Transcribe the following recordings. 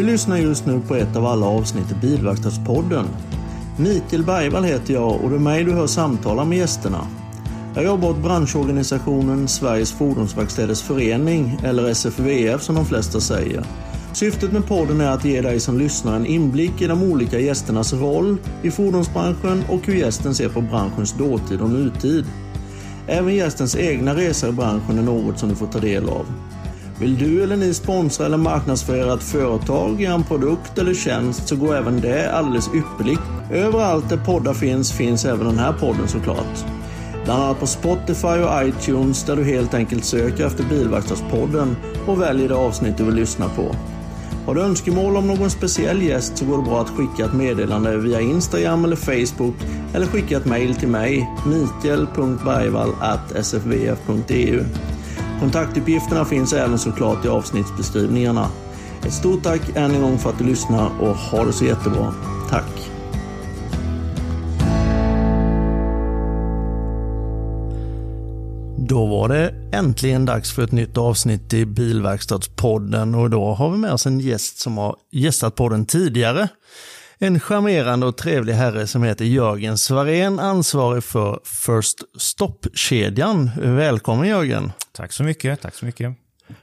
Du lyssnar just nu på ett av alla avsnitt i Bilverkstadspodden. Mikael Bergvall heter jag och det är mig du hör samtala med gästerna. Jag jobbar åt branschorganisationen Sveriges Fordonsverkstäders Förening, eller SFVF som de flesta säger. Syftet med podden är att ge dig som lyssnar en inblick i de olika gästernas roll i fordonsbranschen och hur gästen ser på branschens dåtid och nutid. Även gästens egna resor i branschen är något som du får ta del av. Vill du eller ni sponsra eller marknadsföra ett företag, en produkt eller tjänst så går även det alldeles ypperligt. Överallt där poddar finns, finns även den här podden såklart. Bland annat på Spotify och iTunes där du helt enkelt söker efter Bilverkstadspodden och väljer det avsnitt du vill lyssna på. Har du önskemål om någon speciell gäst så går det bra att skicka ett meddelande via Instagram eller Facebook eller skicka ett mail till mig, mikael.bergvall.sfvf.eu. Kontaktuppgifterna finns även såklart i avsnittsbeskrivningarna. Ett stort tack än en gång för att du lyssnar och ha det så jättebra. Tack! Då var det äntligen dags för ett nytt avsnitt i Bilverkstadspodden och då har vi med oss en gäst som har gästat podden tidigare. En charmerande och trevlig herre som heter Jörgen Svarén, ansvarig för First Stop-kedjan. Välkommen Jörgen! Tack så mycket, tack så mycket.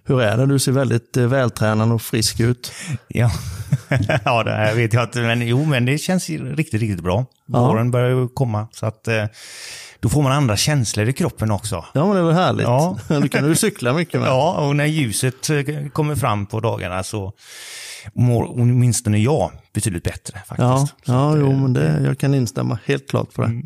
Hur är det? Du ser väldigt eh, vältränad och frisk ut. Ja, ja det vet jag inte, men jo, men det känns riktigt, riktigt bra. Våren börjar ju komma, så att eh, då får man andra känslor i kroppen också. Ja, men det är väl härligt. Ja. Du kan du cykla mycket med. Ja, och när ljuset eh, kommer fram på dagarna så mår åtminstone jag betydligt bättre faktiskt. Ja, ja att, jo, eh, men det, jag kan instämma helt klart på det.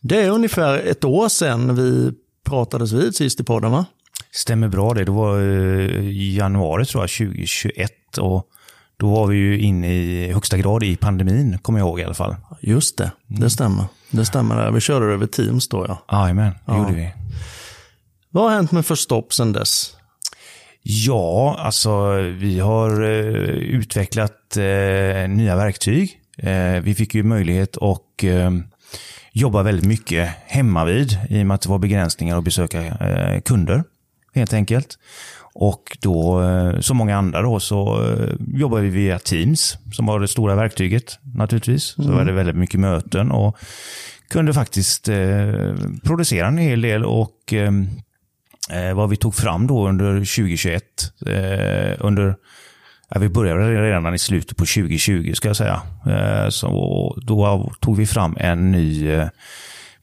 Det är ungefär ett år sedan vi pratades vid sist i podden, va? Stämmer bra det. Det var eh, i januari tror jag, 2021. Och då var vi ju inne i högsta grad i pandemin, kommer jag ihåg i alla fall. Just det, det stämmer. Det stämmer. Där. Vi körde över Teams då, ja. Jajamän, det Ja. gjorde vi. Vad har hänt med Förstopp sedan dess? Ja, alltså vi har eh, utvecklat eh, nya verktyg. Eh, vi fick ju möjlighet att eh, jobba väldigt mycket hemma vid i och med att det var begränsningar att besöka eh, kunder, helt enkelt. Och då, eh, som många andra då, så eh, jobbar vi via Teams, som var det stora verktyget naturligtvis. Så var det väldigt mycket möten och kunde faktiskt eh, producera en hel del och eh, eh, vad vi tog fram då under 2021. Eh, under, ja, vi började redan i slutet på 2020 ska jag säga. Så då tog vi fram en ny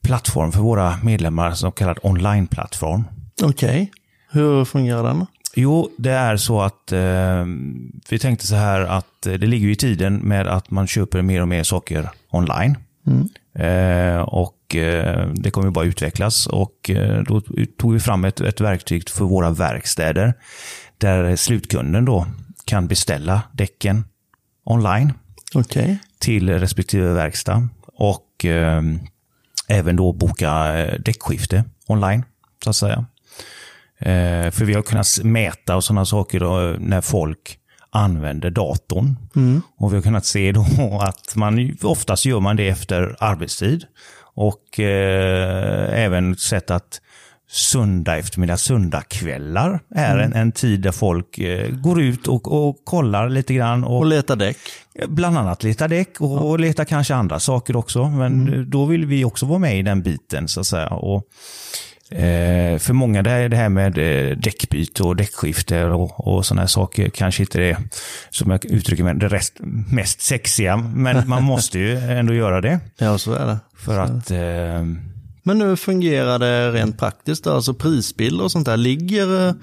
plattform för våra medlemmar som kallad online-plattform. Okej, hur fungerar den? Jo, det är så att eh, vi tänkte så här att eh, det ligger i tiden med att man köper mer och mer saker online. Eh, och eh, det kommer ju bara utvecklas och eh, då tog vi fram ett, ett verktyg för våra verkstäder där slutkunden då kan beställa däcken online Okej, till respektive verkstad och eh, även då boka däckskifte online, så att säga. Eh, för vi har kunnat mäta och sådana saker då, när folk använder datorn. Och vi har kunnat se då att man oftast gör man det efter arbetstid. Och eh, även sett att söndag eftermiddag, söndagkvällar är en, en tid där folk eh, går ut och, och kollar lite grann. och leta däck. Bland annat leta däck och, och leta kanske andra saker också. Men då vill vi också vara med i den biten så att säga. Och, eh, för många det här, det här med eh, däckbyte och däckskifte och, och sådana här saker kanske inte är, som jag uttrycker mig, det rest, mest sexiga. Men man måste ju ändå göra det. Ja, så är det. För att eh, Men hur fungerar det rent praktiskt? Alltså prisbilder och sånt där. Ligger eh,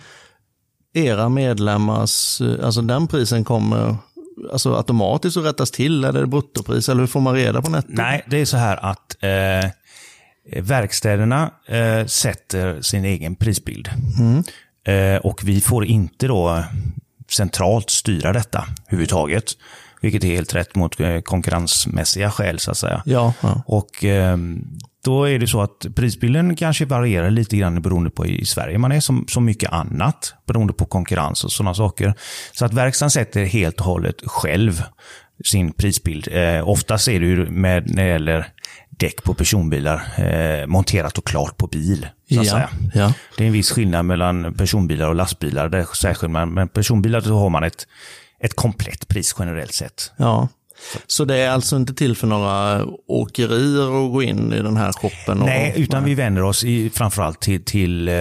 era medlemmars, eh, alltså den prisen kommer alltså automatiskt att rättas till? Eller är det bruttopris? Eller hur får man reda på netto? Nej, det är så här att eh, verkstäderna eh, sätter sin egen prisbild. Eh, och vi får inte då centralt styra detta överhuvudtaget. Vilket är helt rätt mot eh, konkurrensmässiga skäl så att säga. Ja, ja. Och eh, då är det så att prisbilden kanske varierar lite grann beroende på i Sverige. Man är som så mycket annat beroende på konkurrens och sådana saker. Så att verkstaden sätter helt och hållet själv sin prisbild. Eh, oftast är det ju med när det gäller däck på personbilar eh, monterat och klart på bil. Så att Ja, säga. ja. Det är en viss skillnad mellan personbilar och lastbilar. Där särskilt med med personbilar så har man ett, ett komplett pris generellt sett. Ja. Så det är alltså inte till för några åkerier att gå in i den här shoppen? Nej, utan vi vänder oss i, framförallt till, till eh,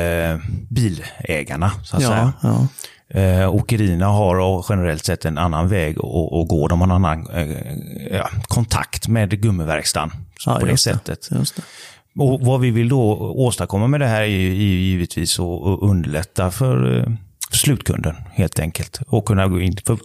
bilägarna. Så att ja, säga. Ja. Eh, åkerierna har generellt sett en annan väg att gå. De har en annan eh, ja, kontakt med gummiverkstan Ja, på det sättet. Det. Och vad vi vill då åstadkomma med det här är ju givetvis att underlätta för, eh, för slutkunden helt enkelt. Och kunna gå in. För,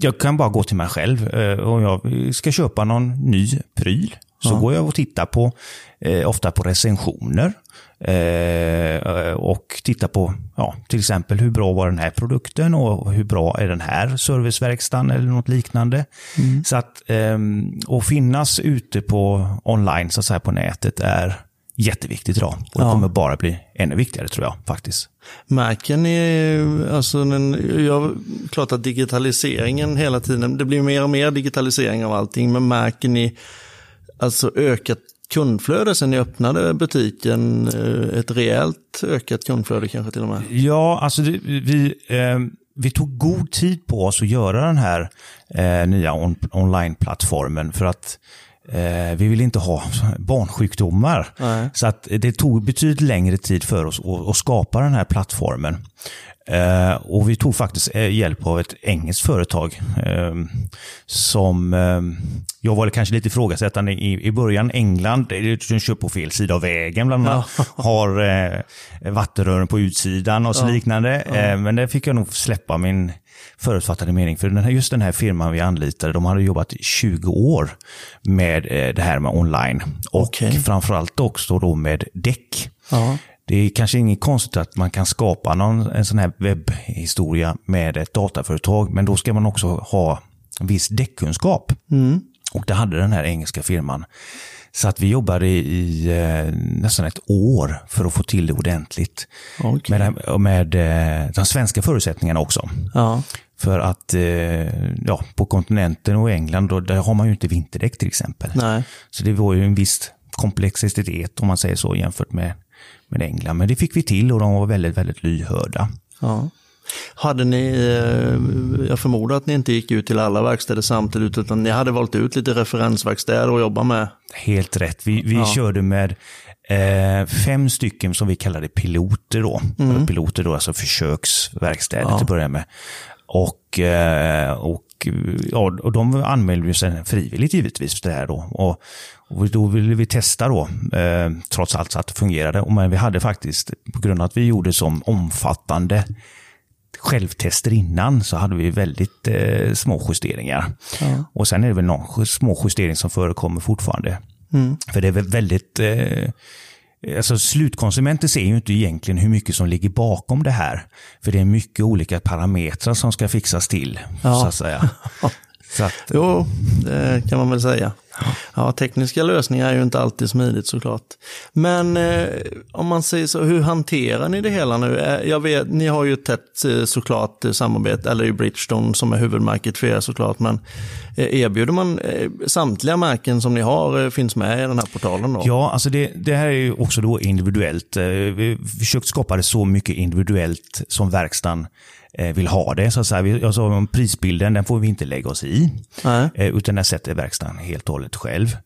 jag kan bara gå till mig själv eh, och jag ska köpa någon ny pryl. Så går jag och tittar på, eh, ofta på recensioner. Eh, och tittar på, ja, till exempel hur bra var den här produkten och hur bra är den här serviceverkstan eller något liknande. Så att, eh, finnas ute på online, så att säga på nätet är jätteviktigt idag. Och det Ja. kommer bara bli ännu viktigare tror jag faktiskt. Märker ni, alltså den, jag, klart att digitaliseringen hela tiden, det blir mer och mer digitalisering av allting, men märker ni alltså ökat kundflöde sen ni öppnade butiken, eh, ett rejält ökat kundflöde kanske till och med? Ja, alltså det, vi, eh, vi tog god tid på oss att göra den här eh, nya on, online-plattformen för att eh, vi vill inte ha barnsjukdomar. Nej. Så att det tog betydligt längre tid för oss att, att skapa den här plattformen. Eh, och vi tog faktiskt eh, hjälp av ett engelskt företag eh, som eh, jag var kanske lite ifrågasättande i, i början. England, de kör på fel sida av vägen bland annat. Har eh, vattenrören på utsidan och så liknande. Eh, men där fick jag nog släppa min förutfattade mening. För den här, just den här firman vi anlitade, de hade jobbat i 20 år med eh, det här med online. Och Okej. framförallt också då med däck. Ja. Det är kanske inget konstigt att man kan skapa någon, en sån här webbhistoria med ett dataföretag, men då ska man också ha viss däckkunskap. Och det hade den här engelska firman. Så att vi jobbade i eh, nästan ett år för att få till det ordentligt. Okej. Med, med eh, de svenska förutsättningarna också. Ja. För att eh, ja, på kontinenten och England, då, där har man ju inte vinterdäck till exempel. Nej. Så det var ju en viss komplexitet om man säger så jämfört med, med England. Men det fick vi till och de var väldigt, väldigt lyhörda. Ja. Hade ni, eh, jag förmodar att ni inte gick ut till alla verkstäder samtidigt, utan ni hade valt ut lite referensverkstäder att jobba med. Helt rätt. Vi, vi Ja. körde med eh, fem stycken som vi kallade piloter då. Piloter då, alltså försöksverkstäder till att börja med. Och, eh, och, ja, och de anmälde sig frivilligt givetvis för det här då. Och, och då ville vi testa då, eh, trots allt så att det fungerade. Och Men vi hade faktiskt, på grund av att vi gjorde som omfattande självtester innan så hade vi väldigt eh, små justeringar. Och sen är det väl någon små justering som förekommer fortfarande. För det är väl väldigt... Eh, alltså slutkonsumenten ser ju inte egentligen hur mycket som ligger bakom det här. För det är mycket olika parametrar som ska fixas till, Ja. så att säga. Så att, Jo, det kan man väl säga. Ja, tekniska lösningar är ju inte alltid smidigt såklart. Men eh, om man säger så, hur hanterar ni det hela nu? Eh, Jag vet, ni har ju tätt eh, såklart eh, samarbete, eller i Bridgestone som är huvudmärket för er såklart, men erbjuder man samtliga märken som ni har finns med i den här portalen då? Ja, alltså det, det här är ju också då individuellt. Vi har försökt skapa det så mycket individuellt som verkstaden vill ha det. Så att säga, jag sa om prisbilden, den får vi inte lägga oss i. Nej. Utan den sätter verkstaden helt och hållet själv.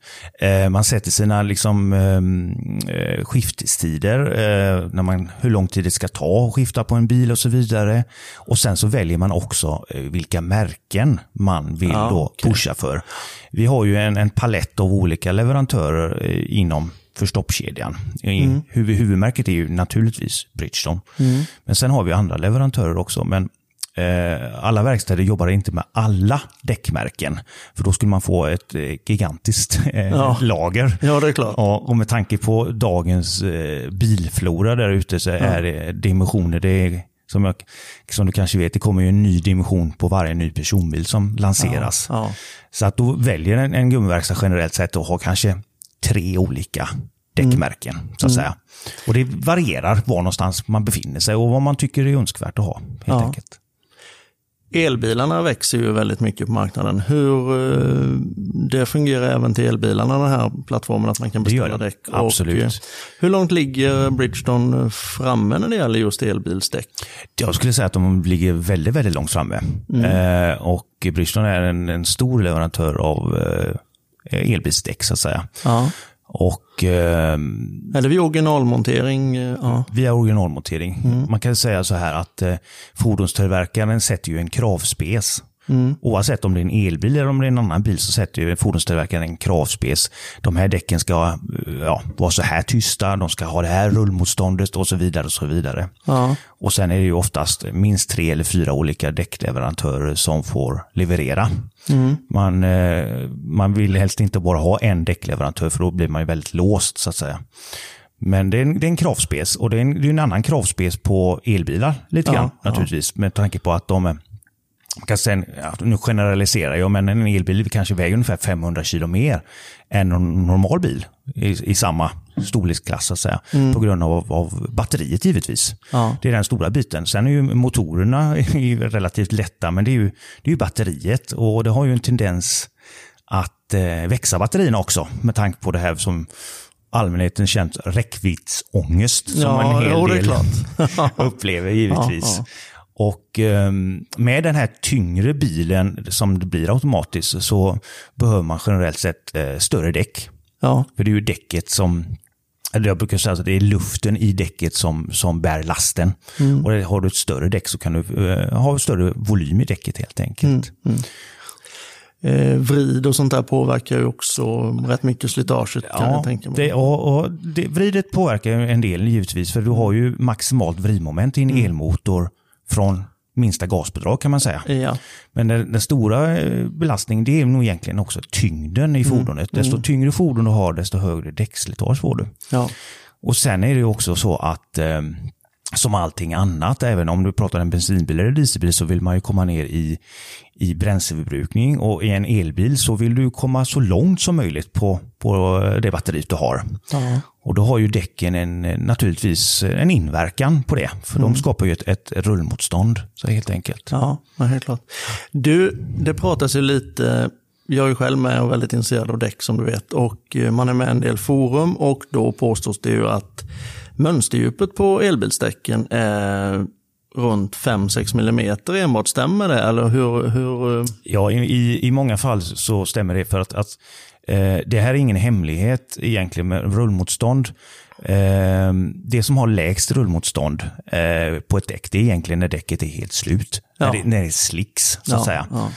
Eh, Man sätter sina liksom, ehm, eh, skiftestider, eh, när man, hur lång tid det ska ta att skifta på en bil och så vidare. Och sen så väljer man också vilka märken man vill Ja, då pusha för. Vi har ju en, en palett av olika leverantörer inom förstoppkedjan. Mm. Huvud, huvudmärket är ju naturligtvis Bridgestone. Men sen har vi andra leverantörer också. Men alla verkstäder jobbar inte med alla däckmärken. För då skulle man få ett eh, gigantiskt eh, Ja. lager. Ja, det är klart. Ja, och med tanke på dagens eh, bilflora där ute så är det dimensioner, det är, som, jag, som du kanske vet, det kommer ju en ny dimension på varje ny personbil som lanseras. Ja. Så att då väljer en, en gummiverkstad generellt sett att ha kanske tre olika däckmärken. Så att säga. Och det varierar var någonstans man befinner sig och vad man tycker är önskvärt att ha. Helt Ja. enkelt. Elbilarna växer ju väldigt mycket på marknaden. Hur eh, det fungerar även till elbilarna, den här plattformen, att man kan beställa däck. Absolut. Och, eh, hur långt ligger Bridgestone framme när det gäller just elbilsdäck? Jag skulle säga att de ligger väldigt, väldigt långt framme. Mm. Eh, och Bridgestone är en, en, stor leverantör av eh, elbilsdäck, så att säga. Ja. Och, eh, Eller vid originalmontering? Eh, ja. Via originalmontering. Mm. Man kan säga så här att eh, fordonstillverkaren sätter ju en kravspes Mm. Oavsett om det är en elbil eller om det är en annan bil så sätter ju fordonstillverkaren en kravspes. De här däcken ska ja, vara så här tysta, de ska ha det här rullmotståndet och så vidare. Och så vidare. Ja. Och sen är det ju oftast minst tre eller fyra olika däckleverantörer som får leverera. Mm. Man, eh, man vill helst inte bara ha en däckleverantör för då blir man ju väldigt låst så att säga. Men det är en, det är en kravspes och det är en, det är en annan kravspes på elbilar lite grann ja, naturligtvis. Med tanke på att de kan sen, ja, nu generaliserar jag, men en elbil kanske väger ungefär 500 kilo mer än en normal bil i, i samma storleksklass, så att säga, mm. på grund av, av batteriet givetvis. Ja. Det är den stora biten. Sen är ju motorerna relativt lätta, men det är, ju, det är ju batteriet och det har ju en tendens att eh, växa batterierna också, med tanke på det här som allmänheten känt räckviddsångest som ja, en hel jo, del upplever givetvis. Ja, och ehm, med den här tyngre bilen som det blir automatiskt så behöver man generellt sett eh, större däck. Ja. För det är ju däcket som eller jag brukar säga att det är luften i däcket som, som bär lasten. Mm. Och har du ett större däck så kan du uh, ha större volym i däcket helt enkelt. Mm. Mm. Eh, vrid och sånt där påverkar ju också rätt mycket slitaget ja, kan jag tänka mig. Det, och, och det, vridet påverkar en del givetvis för du har ju maximalt vridmoment i en mm. elmotor från minsta gasbidrag kan man säga. Ja. Men den, den, stora eh, belastningen det är nog egentligen också tyngden i mm. fordonet. Mm. Desto mm. tyngre fordon du har desto högre däckslitage får du. Ja. Och sen är det också så att eh, som allting annat, även om du pratar en bensinbil eller dieselbil så vill man ju komma ner i, i bränsleförbrukning och i en elbil så vill du komma så långt som möjligt på, på det batteriet du har. Ja. Och då har ju däcken en, naturligtvis en inverkan på det, för mm. de skapar ju ett, ett rullmotstånd, så helt enkelt. Ja, helt klart. Du, det pratas ju lite jag är själv med och väldigt intresserad av däck som du vet och man är med i en del forum och då påstås det ju att Mönsterdjupet på elbilsdäcken är runt 5-6 mm enbart. Stämmer det? Eller hur, hur... Ja, i, i många fall så stämmer det för att, att eh, det här är ingen hemlighet egentligen med rullmotstånd. Eh, det som har lägst rullmotstånd eh, på ett däck, det är egentligen när däcket är helt slut. Ja. När, det, när det är slicks, så att ja, säga. Ja.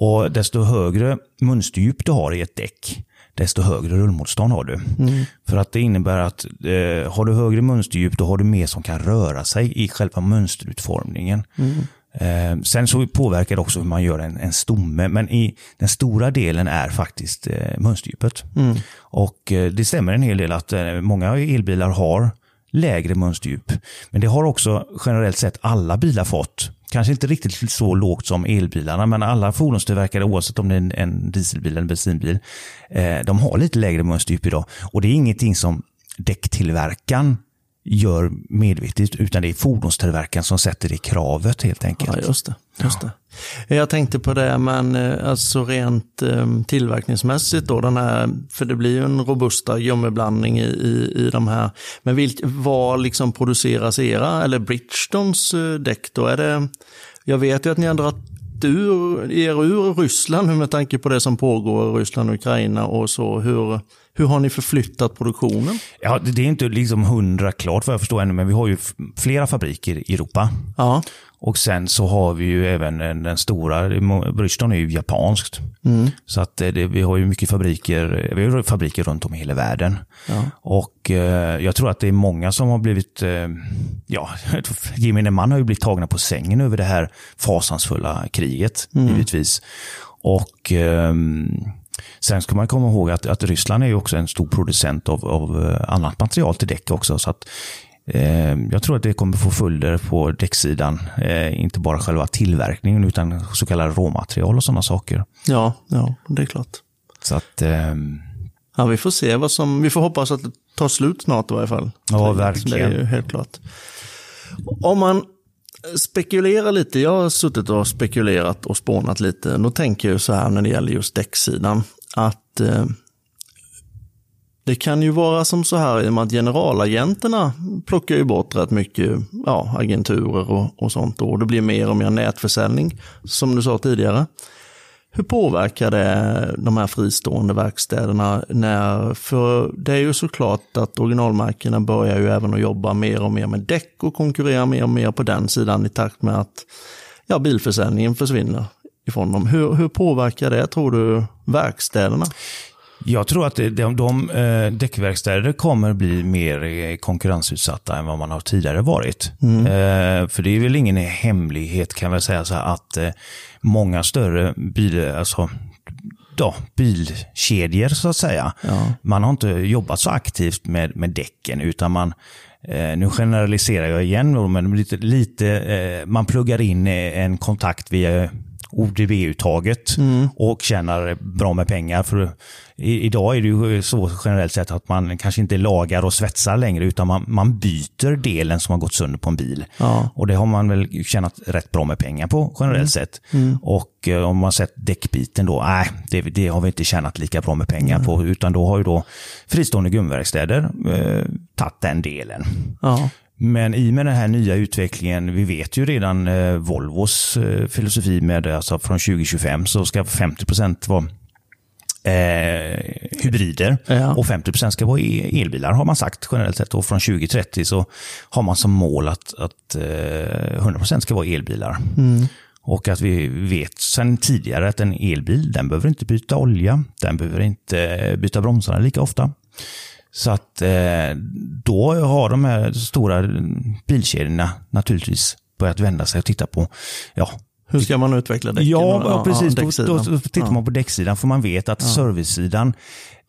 Och desto högre mönsterdjup du har i ett däck, desto högre rullmotstånd har du. Mm. För att det innebär att eh, har du högre mönsterdjup, då har du mer som kan röra sig i själva mönsterutformningen. Mm. Eh, sen så påverkar det också hur man gör en, en stomme, men i den stora delen är faktiskt eh, mönsterdjupet. Mm. Och eh, det stämmer en hel del att eh, många elbilar har lägre mönsterdjup. Men det har också generellt sett alla bilar fått kanske inte riktigt så lågt som elbilarna, men alla fordonstillverkare, oavsett om det är en dieselbil eller en bensinbil, eh, de har lite lägre mönsterdjup idag. Och det är ingenting som däcktillverkaren gör medvetet, utan det är fordonstillverkaren som sätter det kravet helt enkelt. Ja, just det. Just det. Jag tänkte på det, men eh, alltså rent um, tillverkningsmässigt då, den här, för det blir ju en robusta gummiblandning i, i, i de här. Men vilk, var liksom produceras era, eller Bridgestones uh, däck då? Är det, jag vet ju att ni har dragit ur, er ur Ryssland med tanke på det som pågår i Ryssland och Ukraina och så. Hur, hur har ni förflyttat produktionen? Ja, det är inte liksom hundra klart vad jag förstår ännu, men vi har ju flera fabriker i Europa. Ja. Och sen så har vi ju även den stora, Bridgestone är ju japanskt. Mm. Så att det, vi har ju mycket fabriker, vi har fabriker runt om i hela världen. Ja. Och eh, jag tror att det är många som har blivit, eh, ja, gemene man har ju blivit tagna på sängen över det här fasansfulla kriget, mm. givetvis. Och eh, Sen ska man komma ihåg att, att Ryssland är ju också en stor producent av, av eh, annat material till däck också. Så att Eh, jag tror att det kommer få följder på däcksidan. Eh, inte bara själva tillverkningen utan så kallade råmaterial och sådana saker. Ja, ja, det är klart. Så att... Ehm, ja, vi får se vad som... Vi får hoppas att det tar slut snart i varje fall. Ja, verkligen. Det är ju helt klart. Om man spekulera lite. Jag har suttit och spekulerat och spånat lite. Då tänker jag så här när det gäller just däcksidan. Att eh, det kan ju vara som så här i och med att generalagenterna plockar ju bort rätt mycket ja, agenturer och, och sånt. Och det blir mer och mer nätförsäljning, som du sa tidigare. Hur påverkar det de här fristående verkstäderna? När, för det är ju såklart att originalmärkena börjar ju även att jobba mer och mer med däck och konkurrera mer och mer på den sidan i takt med att ja, bilförsäljningen försvinner ifrån dem. Hur, hur påverkar det, tror du, verkstäderna? Jag tror att de, de, de eh, däckverkstäder kommer bli mer eh, konkurrensutsatta än vad man har tidigare varit. Mm. Eh, för det är väl ingen hemlighet kan jag säga så här, att eh, många större bil, alltså, då, bilkedjor så att säga, ja. man har inte jobbat så aktivt med, med däcken utan man Eh, nu generaliserar jag igen, men lite, lite eh, man pluggar in en kontakt via ODB-uttaget mm. och tjänar bra med pengar. För i, idag är det ju så generellt sett att man kanske inte lagar och svetsar längre utan man, man byter delen som har gått sönder på en bil. Ja. Och det har man väl tjänat rätt bra med pengar på generellt mm. sett. Mm. Och eh, om man sett däckbiten då, nej, det, det, har vi inte tjänat lika bra med pengar på utan då har ju då fristående gummiverkstäder eh, tagit den delen. Ja. Men i med den här nya utvecklingen, vi vet ju redan eh, Volvos eh, filosofi med alltså från 2025 så ska 50% vara eh, hybrider ja. och 50% ska vara e-, elbilar har man sagt generellt sett. Och från 2030 så har man som mål att, att eh, 100% ska vara elbilar. Mm. Och att vi vet sedan tidigare att en elbil, den behöver inte byta olja, den behöver inte byta bromsarna lika ofta. Så att eh, då har de här stora bilkedjorna naturligtvis börjat vända sig och titta på, ja, hur ska man utveckla däcken? Ja, ja precis. Ja, då, då, tittar ja. man på däcksidan för man vet att ja. servicesidan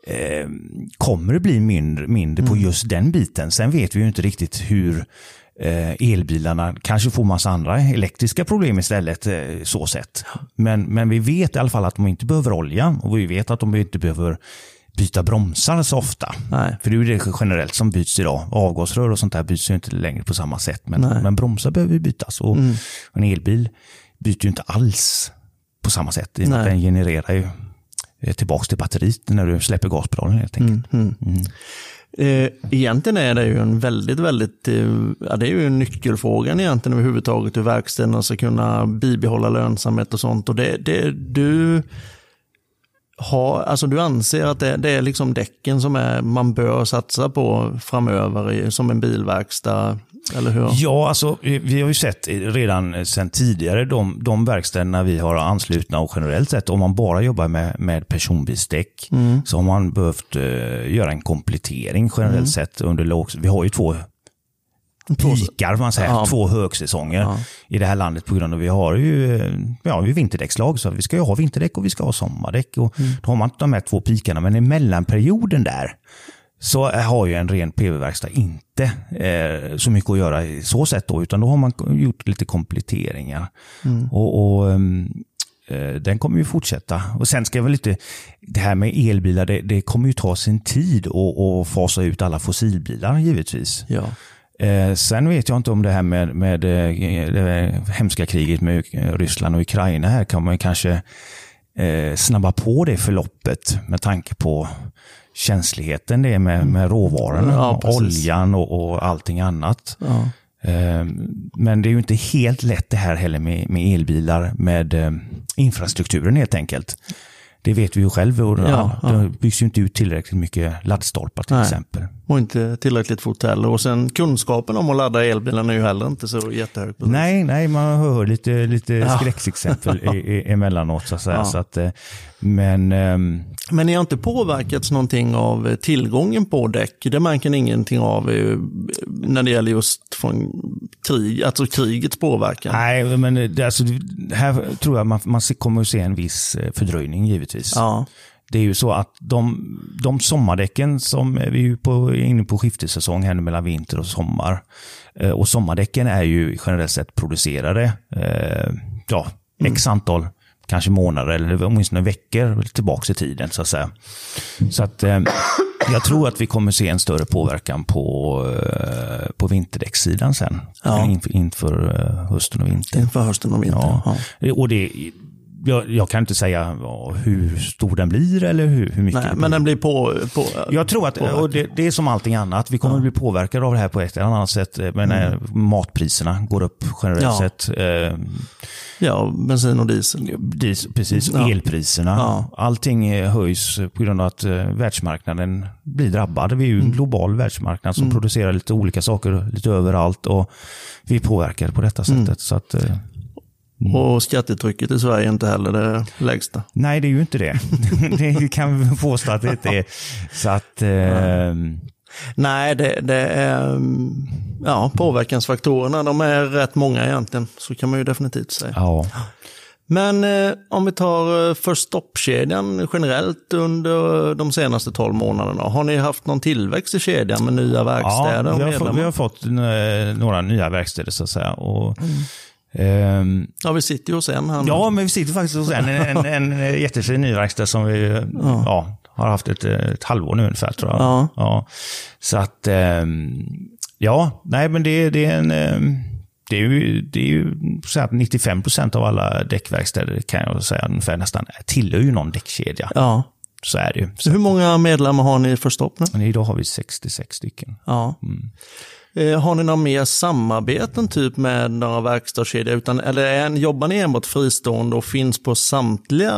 eh, kommer att bli mindre, mindre mm. på just den biten. Sen vet vi ju inte riktigt hur eh, elbilarna kanske får massa andra elektriska problem istället. Eh, så sett. Men, men vi vet i alla fall att de inte behöver olja och vi vet att de inte behöver byta bromsar så ofta. Nej. För det är ju det generellt som byts idag. Avgasrör och sånt där byts ju inte längre på samma sätt. Men, men bromsar behöver bytas. Och mm. en elbil byter ju inte alls på samma sätt. I att den genererar ju eh, tillbaka till batteriet när du släpper gaspedalen helt enkelt. Mm, mm. Mm. Eh, egentligen är det ju en väldigt, väldigt, eh, ja, det är ju en nyckelfrågan egentligen överhuvudtaget hur verkstäderna ska kunna bibehålla lönsamhet och sånt. Och det, det, du ha, alltså du anser att det, det, är liksom däcken som är, man bör satsa på framöver som en bilverkstad, eller hur? Ja, alltså vi har ju sett redan sedan tidigare de, de verkstäderna vi har anslutna och generellt sett om man bara jobbar med, med personbilsdäck mm. så har man behövt uh, göra en komplettering generellt mm. sett under låg, vi har ju två pikar, man säger, ja. två högsäsonger ja. i det här landet på grund av att vi har ju ja, vi vinterdäckslag. Så vi ska ju ha vinterdäck och vi ska ha sommardäck. Och mm. Då har man de här två pikarna, men i mellanperioden där så har ju en ren PV-verkstad inte eh, så mycket att göra i så sätt då, utan då har man gjort lite kompletteringar. Mm. Och, och um, den kommer ju fortsätta. Och sen ska jag väl lite, det här med elbilar, det, det kommer ju ta sin tid att fasa ut alla fossilbilar givetvis. Ja. Eh, sen vet jag inte om det här med, med eh, det hemska kriget med Ryssland och Ukraina här kan man kanske eh, snabba på det förloppet med tanke på känsligheten det är med, med råvarorna, ja, oljan och, och allting annat. Ja. Eh, men det är ju inte helt lätt det här heller med, med elbilar, med eh, infrastrukturen helt enkelt. Det vet vi ju själv. Ja. Det byggs ju inte ut tillräckligt mycket laddstolpar till Nej. exempel. Och inte tillräckligt fort heller. Och sen kunskapen om att ladda elbilen är ju heller inte så jättehög. Nej, nej, man hör lite, lite ja. skräcksexempel emellanåt. Så att säga. Ja. Så att, eh, men, um... men ni har inte påverkats någonting av eh, tillgången på däck? Det märker ni ingenting av eh, när det gäller just från krig, alltså krigets påverkan? Nej, men det, alltså, här tror jag man, man kommer att se en viss fördröjning givetvis. Ja. Det är ju så att de, de sommardäcken som vi är på, inne på skiftessäsong här nu mellan vinter och sommar. Eh, och sommardäcken är ju generellt sett producerade eh, ja, x mm. antal kanske månader eller åtminstone veckor tillbaka i tiden så att säga. Så att eh, Jag tror att vi kommer se en större påverkan på, eh, på vinterdäckssidan sen. Ja. Inför, inför eh, hösten och vintern. Inför hösten och vintern. Ja. Ja. Och det, jag, jag kan inte säga ja, hur stor den blir eller hur, hur mycket Nej, men den blir på... på Jag tror att, och det, det är som allting annat, vi kommer att bli påverkade av det här på ett eller annat sätt. Men när matpriserna går upp generellt Mm. Ja. sett. Eh, ja, bensin och diesel. dis- precis, Ja. elpriserna. Ja. Allting eh, höjs på grund av att eh, världsmarknaden blir drabbad. Vi är ju en global världsmarknad som producerar lite olika saker lite överallt. Och vi är påverkade på detta sättet. Så att, eh, Och skattetrycket i Sverige är inte heller det lägsta. nej, det är ju inte det. det kan vi påstå att det inte är. Så att... Eh, Nej, det, det är... mm, Ja, påverkansfaktorerna, de är rätt många egentligen. Så kan man ju definitivt säga. ja. Men eh, om vi tar eh, First Stop-kedjan generellt under de senaste 12 månaderna. Har ni haft någon tillväxt i kedjan med nya verkstäder Ja, vi har, fått, vi har fått eh, några nya verkstäder så att säga. Och, ehm, Ja, vi sitter ju hos en nu. ja, men vi sitter faktiskt hos en, en, en, en jättefin ny verkstad som vi ja. har haft ett, ett halvår nu ungefär tror jag. Ja. Så att, ehm, ja, nej men det, det är en... ehm, det är ju, det är ju så att 95 procent av alla däckverkstäder kan jag säga ungefär nästan tillhör ju någon däckkedja. ja. Så är det ju. Så hur många medlemmar har ni i First Stop nu? Idag har vi 66 stycken. Ja. Eh, Har ni några mer samarbeten typ med några verkstadskedjor? Utan, eller är, jobbar ni enbart fristående och finns på samtliga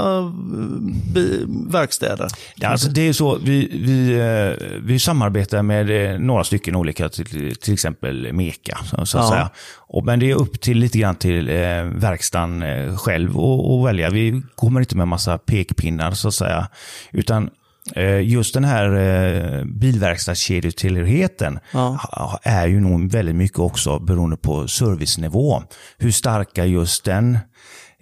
eh, verkstäder? Ja, alltså det är så, vi, vi, eh, vi samarbetar med eh, några stycken olika, till, till exempel Meka. Så, att Ja. säga. Och, men det är upp till lite grann till eh, verkstaden eh, själv att välja. Vi kommer inte med massa pekpinnar så att säga. Utan eh, just den här eh, bilverkstadskedjetillhörigheten Ja. är ju nog väldigt mycket också beroende på servicenivå. Hur starka just den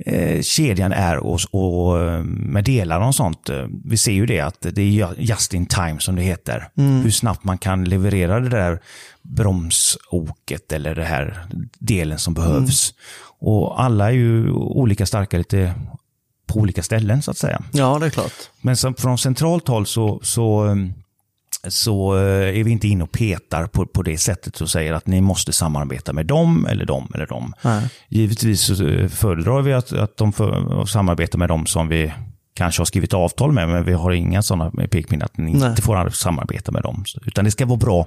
eh, kedjan är och, och eh, med delar och sånt. eh, Vi ser ju det att det är just in time som det heter. Hur snabbt man kan leverera det där bromsoket eller det här delen som behövs. Och alla är ju olika starka lite på olika ställen så att säga. Ja, det är klart. Men som, från centralt håll så, så, um, så eh, är vi inte inne och petar på, på det sättet och säger att ni måste samarbeta med dem eller dem eller dem. Nej. Givetvis så eh, föredrar vi att, att de för, samarbetar med dem som vi kanske har skrivit avtal med, men vi har inga sådana pekpinnar att ni Nej. inte får samarbeta med dem. Utan det ska vara bra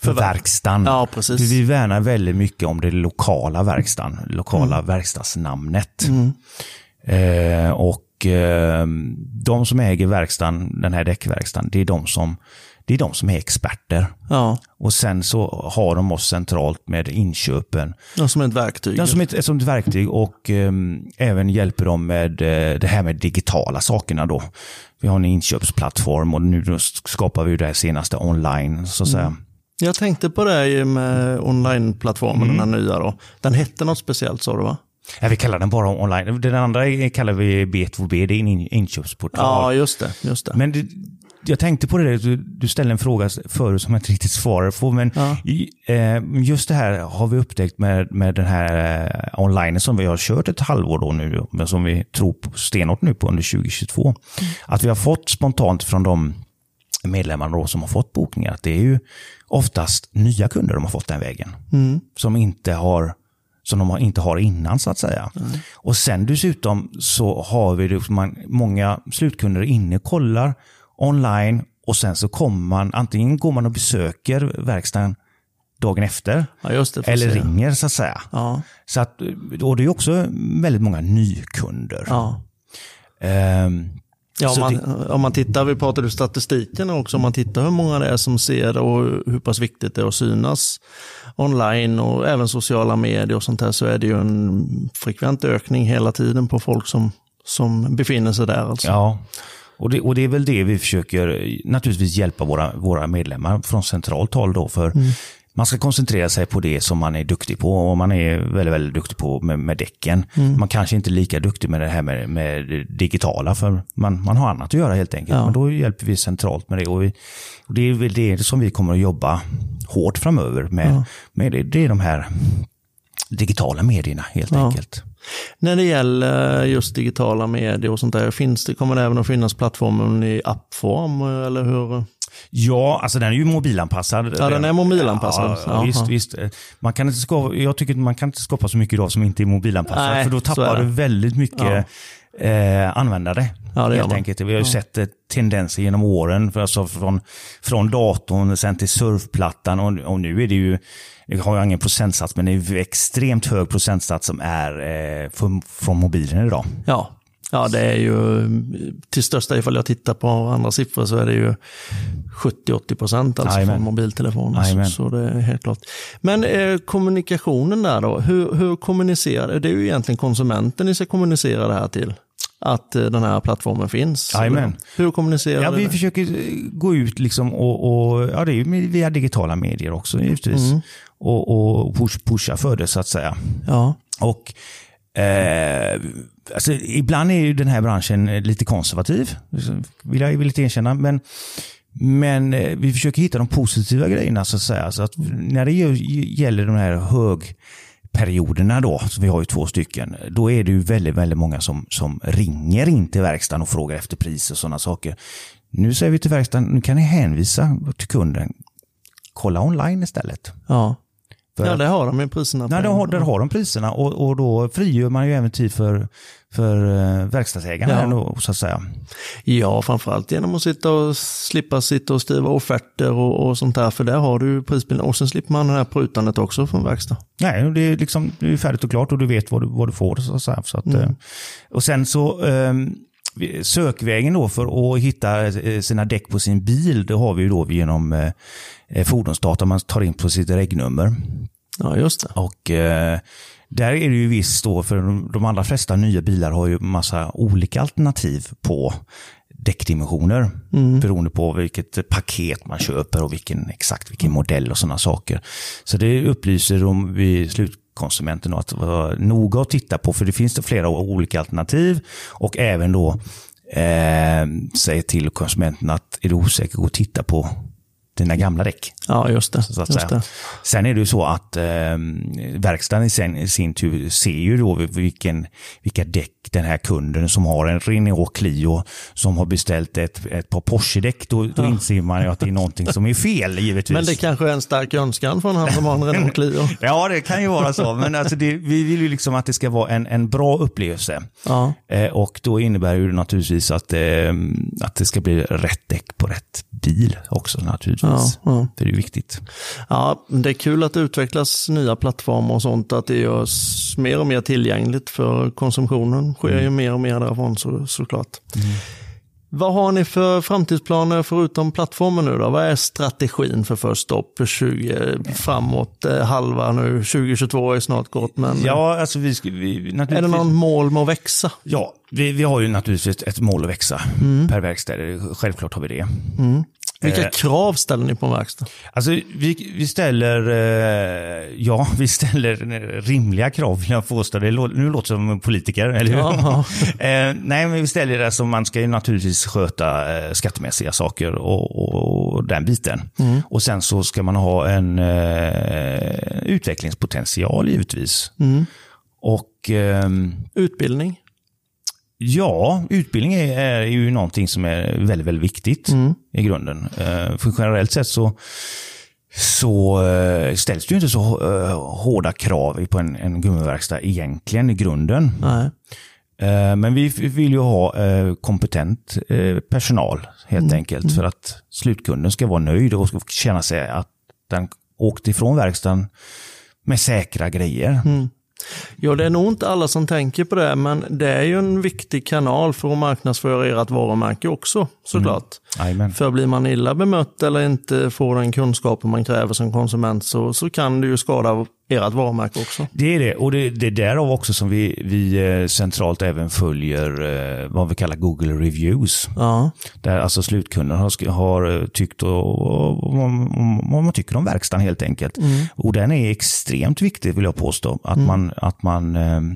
för För ver- verkstaden. Ja, precis. Vi värnar väldigt mycket om det lokala verkstaden, lokala Mm. verkstadsnamnet. Eh, och eh, de som äger verkstaden, den här däckverkstaden, det är de som, det är, de som är experter. Ja, Och sen så har de oss centralt med inköpen. ja, som ett verktyg. De som ett, som ett verktyg och eh, även hjälper dem med eh, det här med digitala sakerna då. Vi har en inköpsplattform och nu skapar vi det här senaste online så att säga. Jag tänkte på det ju med online-plattformen, Mm. den här nya då. Den hette något speciellt sa du va? Ja, vi kallar den bara online. Den andra kallar vi B2B, det är en in- inköpsportal. Ja, just det. Just det. Men det, jag tänkte på det, du, du ställde en fråga förut som jag inte riktigt svarar på. Men Ja. i, eh, just det här har vi upptäckt med, med den här eh, online som vi har kört ett halvår då nu, men som vi tror på stenhårt nu på under 2022. Att vi har fått spontant från de medlemmarna då som har fått bokningar, att det är ju oftast nya kunder de har fått den vägen. Som inte har som de inte har innan så att säga. Och sen dessutom så har vi det, man, många slutkunder inne kollar online och sen så kommer man, antingen går man och besöker verkstaden dagen efter Ja, det. eller se. ringer så att säga. Ja, Så att, och det är också väldigt många nykunder. ja. Ehm, Ja, om man, om man tittar, vi pratade statistiken också, om man tittar hur många det är som ser och hur pass viktigt det är att synas online och även sociala medier och sånt här så är det ju en frekvent ökning hela tiden på folk som, som befinner sig där. Alltså. Ja, och det, och det är väl det vi försöker eh, naturligtvis hjälpa våra, våra medlemmar från centralt håll då. För man ska koncentrera sig på det som man är duktig på och man är väldigt, väldigt duktig på med, med däcken. Man kanske inte är lika duktig med det här med, med det digitala för man, man har annat att göra helt enkelt. Ja. Men då hjälper vi centralt med det och, vi, och det är väl det som vi kommer att jobba hårt framöver med. med det, det är de här digitala medierna helt Ja. enkelt. När det gäller just digitala medier och sånt där, finns det, kommer det även att finnas plattformen i appform eller hur? Ja, alltså den är ju mobilanpassad. Ja, den är mobilanpassad. Ja, visst, visst. Man kan inte skapa, jag tycker att man kan inte skapa så mycket idag som inte är mobilanpassat. Nej, för då tappar du väldigt mycket eh, användare. Ja, det helt enkelt. Vi har ju sett eh, tendenser genom åren, för alltså från, från datorn sen till surfplattan och, och nu är det ju, jag har ju ingen procentsats, men det är ju extremt hög procentsats som är eh, från, från mobilen idag. Ja. Ja, det är ju till största, ifall jag tittar på andra siffror så är det ju 70-80 procent alltså från mobiltelefoner. Så, så det är helt klart. Men eh, kommunikationen där då, hur, hur kommunicerar, det är ju egentligen konsumenten ni ska kommunicera det här till. Att eh, den här plattformen finns. Jajamän. Hur kommunicerar Ja, vi det? försöker eh, gå ut liksom och, och ja, det är ju via digitala medier också givetvis. Mm. Och, och push, pusha för det så att säga. Ja, Och eh, alltså, ibland är ju den här branschen eh, lite konservativ, liksom, vill jag villigt erkänna. Men, men eh, vi försöker hitta de positiva grejerna så att säga. Så att när det gäller de här högperioderna då, så vi har ju två stycken, då är det ju väldigt, väldigt många som, som ringer in till verkstaden och frågar efter pris och sådana saker. Nu säger vi till verkstaden, nu kan ni hänvisa till kunden, kolla online istället. ja. Ja det har de ju priserna. Nej, där har, där har de priserna och, och då frigör man ju även tid för, för uh, verkstadsägarna, Ja. då, så att säga. Ja, framförallt genom att sitta och slippa sitta och skriva offerter och, och sånt där. För där har du prisbilden. Och sen slipper man det här prutandet också från verkstad. Nej, det är, liksom, det är färdigt och klart och du vet vad du, vad du får. Så att. Så att, Mm. eh, Och sen så vi- sökvägen då för att hitta eh, sina däck på sin bil, det har vi ju då genom eh, eh, fordonsdata man tar in på sitt regnummer. Ja, just det. Och eh, där är det ju visst då, för de, de allra flesta nya bilar har ju massa olika alternativ på däckdimensioner. Beroende på vilket paket man köper och vilken, exakt vilken modell och sådana saker. Så det upplyser de vid slutkonsumenten då att vara noga att titta på, för det finns det flera olika alternativ. Och även då eh, säga till konsumenten att är du osäker, gå och titta på dina gamla däck. Ja, just det. Så att just det. Sen är det ju så att eh, verkstaden i sin, i sin tur ser ju då vilken, vilka däck den här kunden som har en Renault Clio som har beställt ett, ett par Porsche-däck, då, då inser man ju att det är någonting som är fel givetvis. Men det kanske är en stark önskan från han som har en Renault Clio. Ja, det kan ju vara så. Men alltså det, vi vill ju liksom att det ska vara en, en bra upplevelse. Ja. Eh, och då innebär ju naturligtvis att, eh, att det ska bli rätt däck på rätt bil också naturligtvis. Ja, ja. Det är ju viktigt. ja, det är kul att det utvecklas nya plattformar och sånt. Att det görs mer och mer tillgängligt för konsumtionen. Sker ju mer och mer därifrån så, såklart. Vad har ni för framtidsplaner förutom plattformen nu då? Vad är strategin för First Stop 20 framåt? Eh, halva nu, 2022 är snart gått, men Ja, alltså vi, ska- vi naturligtvis... är det någon mål med att växa? Ja, vi, vi har ju naturligtvis ett mål att växa Mm. per verkstad. Självklart har vi det. Vilka Eh. krav ställer ni på en verkstad? Alltså, vi, vi ställer, eh, ja, vi ställer rimliga krav vill jag påstå. Det lå, nu låter som en politiker, eller hur? Ja. eh, nej, men vi ställer det som man ska ju naturligtvis sköta skattemässiga saker och, och, och den biten. Mm. Och sen så ska man ha en utvecklingspotential givetvis. Mm. Och ehm, Utbildning? Ja, utbildning är, är ju någonting som är väldigt, väldigt viktigt Mm. i grunden. Eh, För generellt sett så, så eh, ställs det ju inte så eh, hårda krav på en, en gummiverkstad egentligen i grunden. Nej. Men vi vill ju ha kompetent personal helt enkelt för att slutkunden ska vara nöjd och ska känna sig att den åkte ifrån verkstaden med säkra grejer. Ja, det är nog inte alla som tänker på det, men det är ju en viktig kanal för att marknadsföra ert varumärke också, såklart. Jajamän. För blir man illa bemött eller inte får den kunskapen man kräver som konsument så, så kan det ju skada ert varumärke också. Det är det, och det, det är därav också som vi, vi eh, centralt även följer eh, vad vi kallar Google Reviews. Ja, Där alltså slutkunden har, har eh, tyckt och, vad man tycker om verkstaden helt enkelt. Och den är extremt viktig vill jag påstå, att, man, att man,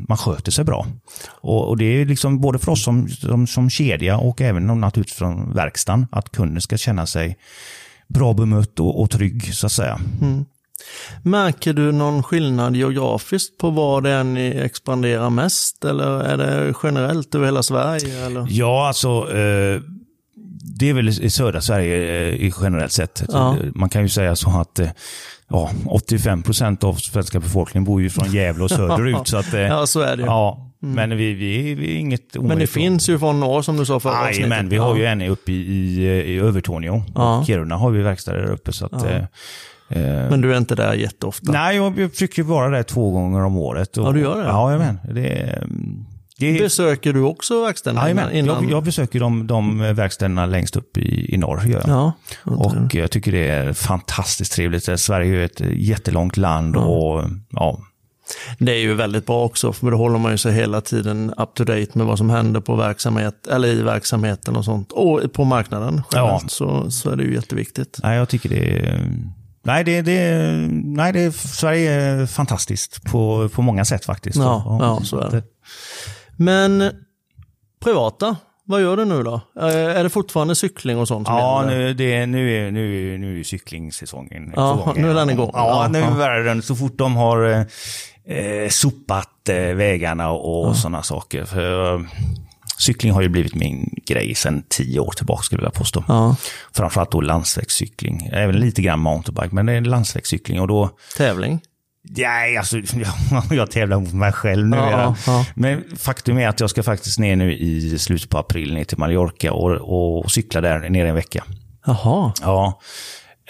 man sköter sig bra. Och, och det är liksom både för oss som, som, som kedja och även naturligtvis från verkstaden, att kunden ska känna sig bra bemött och, och trygg så att säga. Märker du någon skillnad geografiskt på var det är ni expanderar mest? Eller är det generellt över hela Sverige? Eller? Ja, alltså. Eh, det är väl i södra Sverige eh, generellt sett. Ja. Man kan ju säga så att eh, ja, 85 procent av svenska befolkningen bor ju från Gävle och söderut. så att, eh, Ja, så är det ju. ja, Men vi, vi, vi är inget Men det omöjligt. finns ju från norr som du sa förra Nej, men vi har ju en uppe i, i, i Övertorneå. Ja. Kiruna har vi verkstäder där uppe. Så att, Ja. Eh, Men du är inte där jätteofta? Nej, jag, jag försöker vara där två gånger om året. Och, Ja, du gör det? Ja, jag men. Det, är- det, Besöker du också verkstäderna Jajamän, innan? jag, jag besöker de, de verkstäderna längst upp i, i norr. Gör jag. Ja, Och jag tycker det är fantastiskt trevligt. Sverige är ju ett jättelångt land och ja, Det är ju väldigt bra också, för då håller man ju sig hela tiden up to date med vad som händer på verksamhet, eller i verksamheten och sånt. Och på marknaden generellt, Ja. så, så är det ju jätteviktigt. nej, jag tycker det är... Nej, det, det, nej det, Sverige är fantastiskt på, på många sätt faktiskt. Ja, ja, så är det. Men privata, vad gör du nu då? Eh, Är det fortfarande cykling och sånt? som Ja, gäller? nu, det, nu, är, nu, nu är cyklingsäsongen Ja, på gång. nu är den igång. Ja, Ja, nu ja. är den. Så fort de har eh, eh, sopat eh, vägarna och, och sådana saker. För, cykling har ju blivit min grej sedan tio år tillbaka skulle jag vilja påstå. Ja, Framförallt då landsvägscykling. Även lite grann mountainbike, men det är landsvägscykling. Och då, tävling. nej, alltså, jag, jag tävlar mot mig själv nu. Ja, Ja. Men faktum är att jag ska faktiskt ner nu i slutet på april ner till Mallorca och, och cykla där nere en vecka. Jaha, Ja,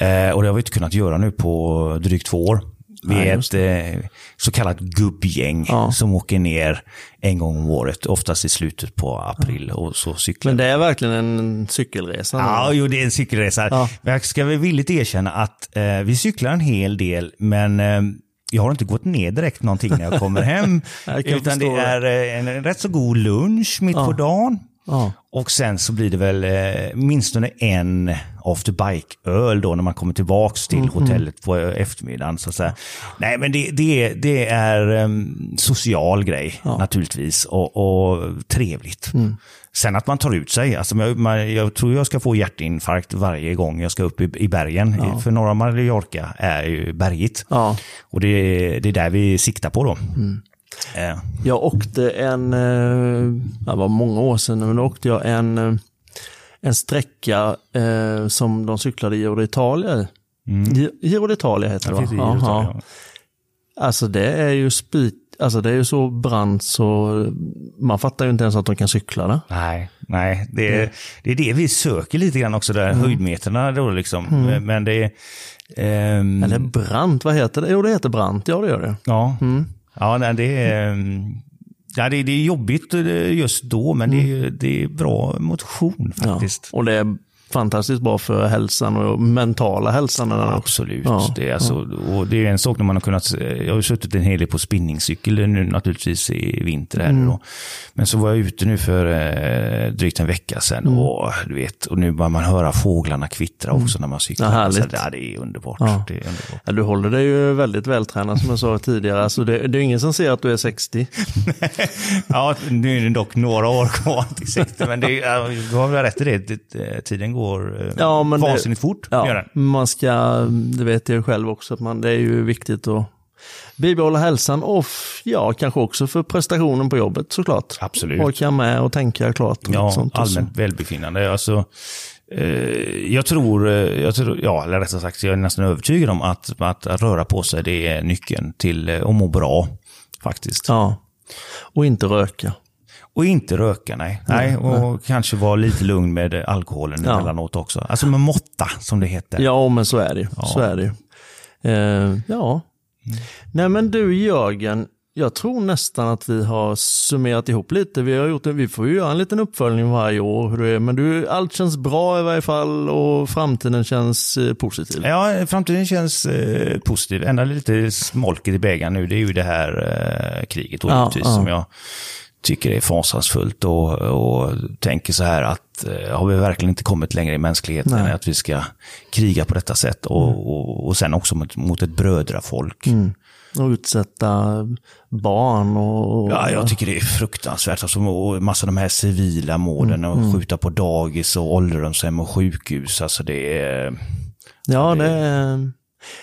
eh, och det har vi inte kunnat göra nu på drygt två år. Vi Nej, är ett eh, så kallat gubbgäng Ja. som åker ner en gång om året, oftast i slutet på april och så cyklar men det är verkligen en cykelresa. Ja, jo, det är en cykelresa. Ja. Jag ska väl villigt erkänna att eh, vi cyklar en hel del, men eh, jag har inte gått ner direkt någonting när jag kommer hem. Jag utan det är eh, en rätt så god lunch mitt på dagen. Ja. Och sen så blir det väl eh, minst en after bike-öl då när man kommer tillbaks till hotellet på eftermiddagen. Så att säga. Nej men det, det, det är en social grej naturligtvis och, och trevligt. Sen att man tar ut sig, alltså jag, man, jag tror jag ska få hjärtinfarkt varje gång jag ska upp i, i bergen. För norra Mallorca är ju bergigt. Ja. Och det, är- det är där vi siktar på då. Eh, Jag åkte en, eh, det var många år sedan, men då åkte jag en, eh, en sträcka som de cyklade i Giro d'Italia i. Gi- Giro d'Italia heter det Mm. det va? Ja. Alltså det är ju spik, alltså det är ju så brant så man fattar ju inte ens att de kan cykla där. Nej, nej det, är, det är det vi söker lite grann också, där höjdmeterna då liksom. Men det är... ehm, Eller brant, vad heter det? Jo det heter brant, ja det gör det. Ja, ja nej, det är... ehm, Ja, det, det är jobbigt eh, just då, men det, är, det är bra motion faktiskt. Ja. Och det är fantastiskt bra för hälsan och mentala hälsan. också. Absolut. Ja, det, är alltså, och det är en sak när man har kunnat, jag har suttit en hel del på spinningcykel nu naturligtvis i vinter här Mm. då. Men så var jag ute nu för eh, drygt en vecka sedan Mm. och du vet, och nu börjar man höra fåglarna kvittra också när man cyklar. Ja, härligt. Så, ja, det är underbart. Ja. Det är underbart. Ja, du håller dig ju väldigt vältränad som jag sa tidigare. Alltså det, det är ingen som ser att du är 60. Ja, nu är det dock några år kvar till 60, men det, du har väl rätt i det. tiden går eh, Ja, men det- vansinnigt fort. Gör Ja, man ska, det vet jag själv också, att man, det är ju viktigt att bibehålla hälsan och ja, kanske också för prestationen på jobbet såklart. Absolut. Orka med och tänka klart. Och Ja, sånt allmänt välbefinnande. Alltså, eh, jag tror, eh, jag tror, ja, eller rättare sagt, jag är nästan övertygad om att, att, att röra på sig, det är nyckeln till eh, att må bra. Faktiskt. Ja, och inte röka. Och inte röka, nej. nej och kanske vara lite lugn med alkoholen Ja. emellanåt också. Alltså med måtta, som det heter. Ja, men så är det ju. Så är det. Eh, ja. Nej men du Jörgen, jag tror nästan att vi har summerat ihop lite. Vi, har gjort det, vi får ju göra en liten uppföljning varje år. Hur det är. Men du, allt känns bra i varje fall och framtiden känns eh, positiv. Ja, framtiden känns eh, positiv. Enda lite smolket i bägaren nu, det är ju det här eh, kriget Ja, ja. som jag tycker är fasansfullt och, och tänker så här att eh, har vi verkligen inte kommit längre i mänskligheten Nej. att vi ska kriga på detta sätt och, Mm. och, och sen också mot, mot ett brödrafolk. Och utsätta barn och... och Ja, jag tycker det är fruktansvärt. Alltså, och massa av de här civila målen och skjuta på dagis och ålderdomshem och sjukhus. Alltså det är... Ja, det är...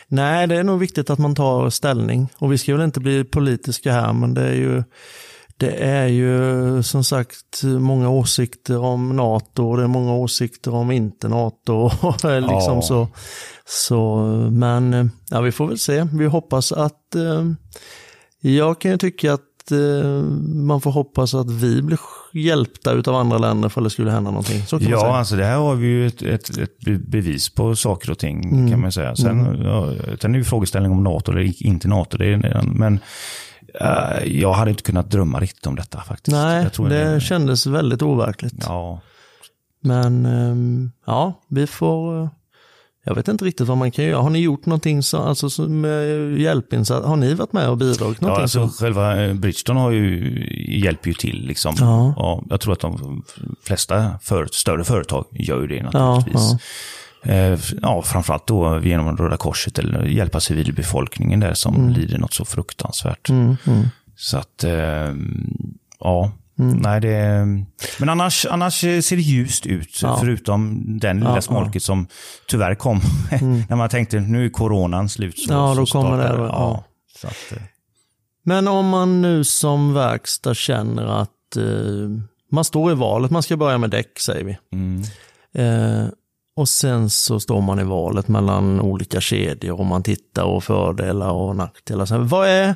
Nej, det är nog viktigt att man tar ställning. Och vi ska väl inte bli politiska här, men det är ju det är ju som sagt många åsikter om NATO och det är många åsikter om inte NATO. liksom Ja. så, så, men ja, vi får väl se. Vi hoppas att, eh, jag kan ju tycka att eh, man får hoppas att vi blir hjälpta av andra länder för det skulle hända någonting. Så kan man Ja, säga. alltså det här har vi ju ett, ett, ett be- bevis på saker och ting Mm. kan man säga. Sen, ja, sen är ju frågeställningen om NATO eller inte NATO. Det är, men jag hade inte kunnat drömma riktigt om detta faktiskt. Nej, Jag det kändes väldigt overkligt. Ja, Men ehm, ja, vi får... eh, Jag vet inte riktigt vad man kan göra. Har ni gjort någonting så, alltså, så med hjälpinsats? Har ni varit med och bidragit ja alltså, så? själva eh, Bridgestone har ju, hjälper ju till. Liksom. Ja. Ja, jag tror att de flesta för, större företag gör ju det Ja, naturligtvis. ja. Eh, ja, framförallt då genom Röda Korset eller hjälpa civilbefolkningen där som lider något så fruktansvärt. Mm, mm. Så att, eh, ja. Nej, det, men annars, annars ser det ljust ut, Ja. förutom den lilla Ja, smolket som tyvärr kom. när man tänkte, nu är coronan slut. Så, Ja, då så kommer det, ja. Så att, eh, Men om man nu som verkstad känner att eh, man står i valet, man ska börja med däck säger vi. mm, Eh, och sen så står man i valet mellan olika kedjor och man tittar och fördelar och nackdelar. Så vad, är,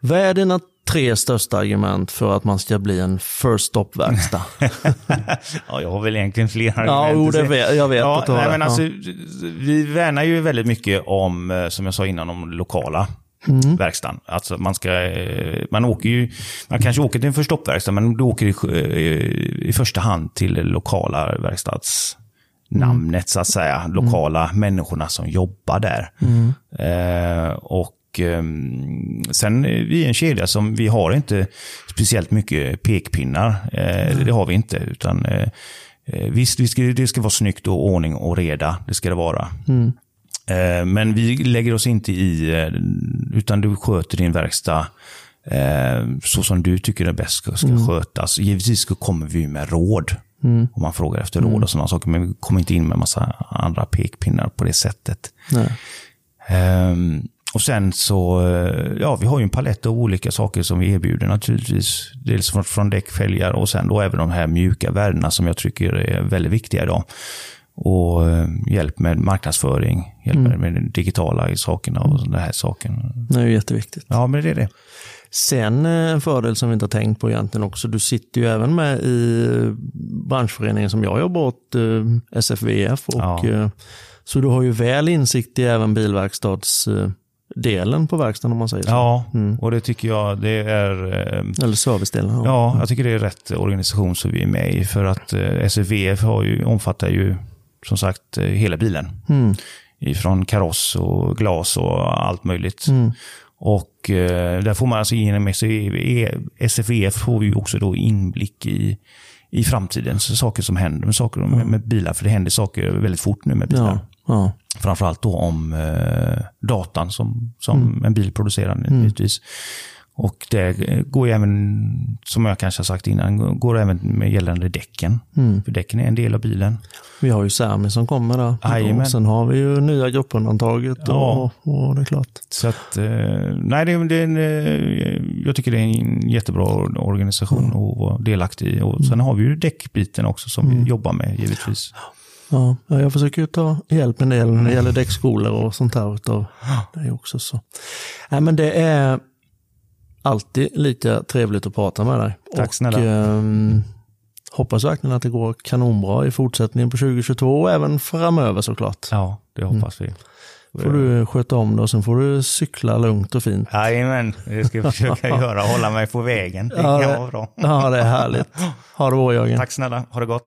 vad är dina tre största argument för att man ska bli en first stop-verkstad? ja, jag har väl egentligen fler ja, argument. det vet, jag vet Ja, att du har nej, det. men alltså, Vi värnar ju väldigt mycket om, eh, som jag sa innan, om lokala Mm. verkstaden. Alltså man ska, eh, man åker ju, man kanske åker till en förstoppverkstad, men du åker i, eh, i första hand till lokala verkstadsnamnet, så att säga. Lokala människorna som jobbar där. Eh, och ehm, sen är vi en kedja som, vi har inte speciellt mycket pekpinnar. Eh, Det har vi inte, utan eh, eh, visst, vi ska, det ska vara snyggt och ordning och reda. Det ska det vara. Eh, Men vi lägger oss inte i, utan du sköter din verkstad så som du tycker det bäst ska, ska skötas. Givetvis kommer vi med råd. Om man frågar efter råd och sådana saker. Men vi kommer inte in med massa andra pekpinnar på det sättet. Ehm, och sen så, eh, ja vi har ju en palett av olika saker som vi erbjuder naturligtvis. Dels från, från däckfälgar och sen då även de här mjuka värdena som jag tycker är väldigt viktiga idag. Och eh, hjälp med marknadsföring, hjälp med, med de digitala sakerna och den här saken. Det är ju jätteviktigt. Ja, men det är det. Sen eh, en fördel som vi inte har tänkt på egentligen också, du sitter ju även med i eh, branschföreningen som jag jobbar åt, eh, SFVF. Och, Ja. Så du har ju väl insikt i även bilverkstadsdelen på verkstaden om man säger så. Ja, och det tycker jag det är eh, Eller servicedelen. Ja. Ja, jag tycker det är rätt organisation som vi är med i. För att eh, SFVF har ju, omfattar ju som sagt hela bilen. Mm. Ifrån kaross och glas och allt möjligt. Och eh, där får man alltså genom SFVF, SFVF får vi också då inblick i, i framtiden. Så saker som händer med, saker med, med bilar. För det händer saker väldigt fort nu med bilar. Ja. Ja. Framförallt då om eh, datan som, som en bil producerar givetvis. Och det går även, som jag kanske har sagt innan, går även med gällande däcken. För däcken är en del av bilen. Vi har ju Sami som kommer där. Jajamän. Sen har vi ju nya gruppundantaget Ja. och, och det är klart. Så att, eh, nej, det, det eh, jag tycker det är en jättebra organisation att vara delaktig i. Och sen har vi ju däckbiten också som vi jobbar med givetvis. Ja, ja, jag försöker ju ta hjälp en del när det gäller däckskolor och sånt här utav det också. Så. Nej, men det är alltid lika trevligt att prata med dig. Tack och, snälla. ehm, hoppas verkligen att det går kanonbra i fortsättningen på 2022 och även framöver såklart. Ja, det hoppas vi. får du sköta om det och sen får du cykla lugnt och fint. Jajamän, det ska jag försöka göra. Hålla mig på vägen. Det Ja, kan vara bra. Ja, det är härligt. Ha det bra Jörgen. Tack snälla, ha det gott.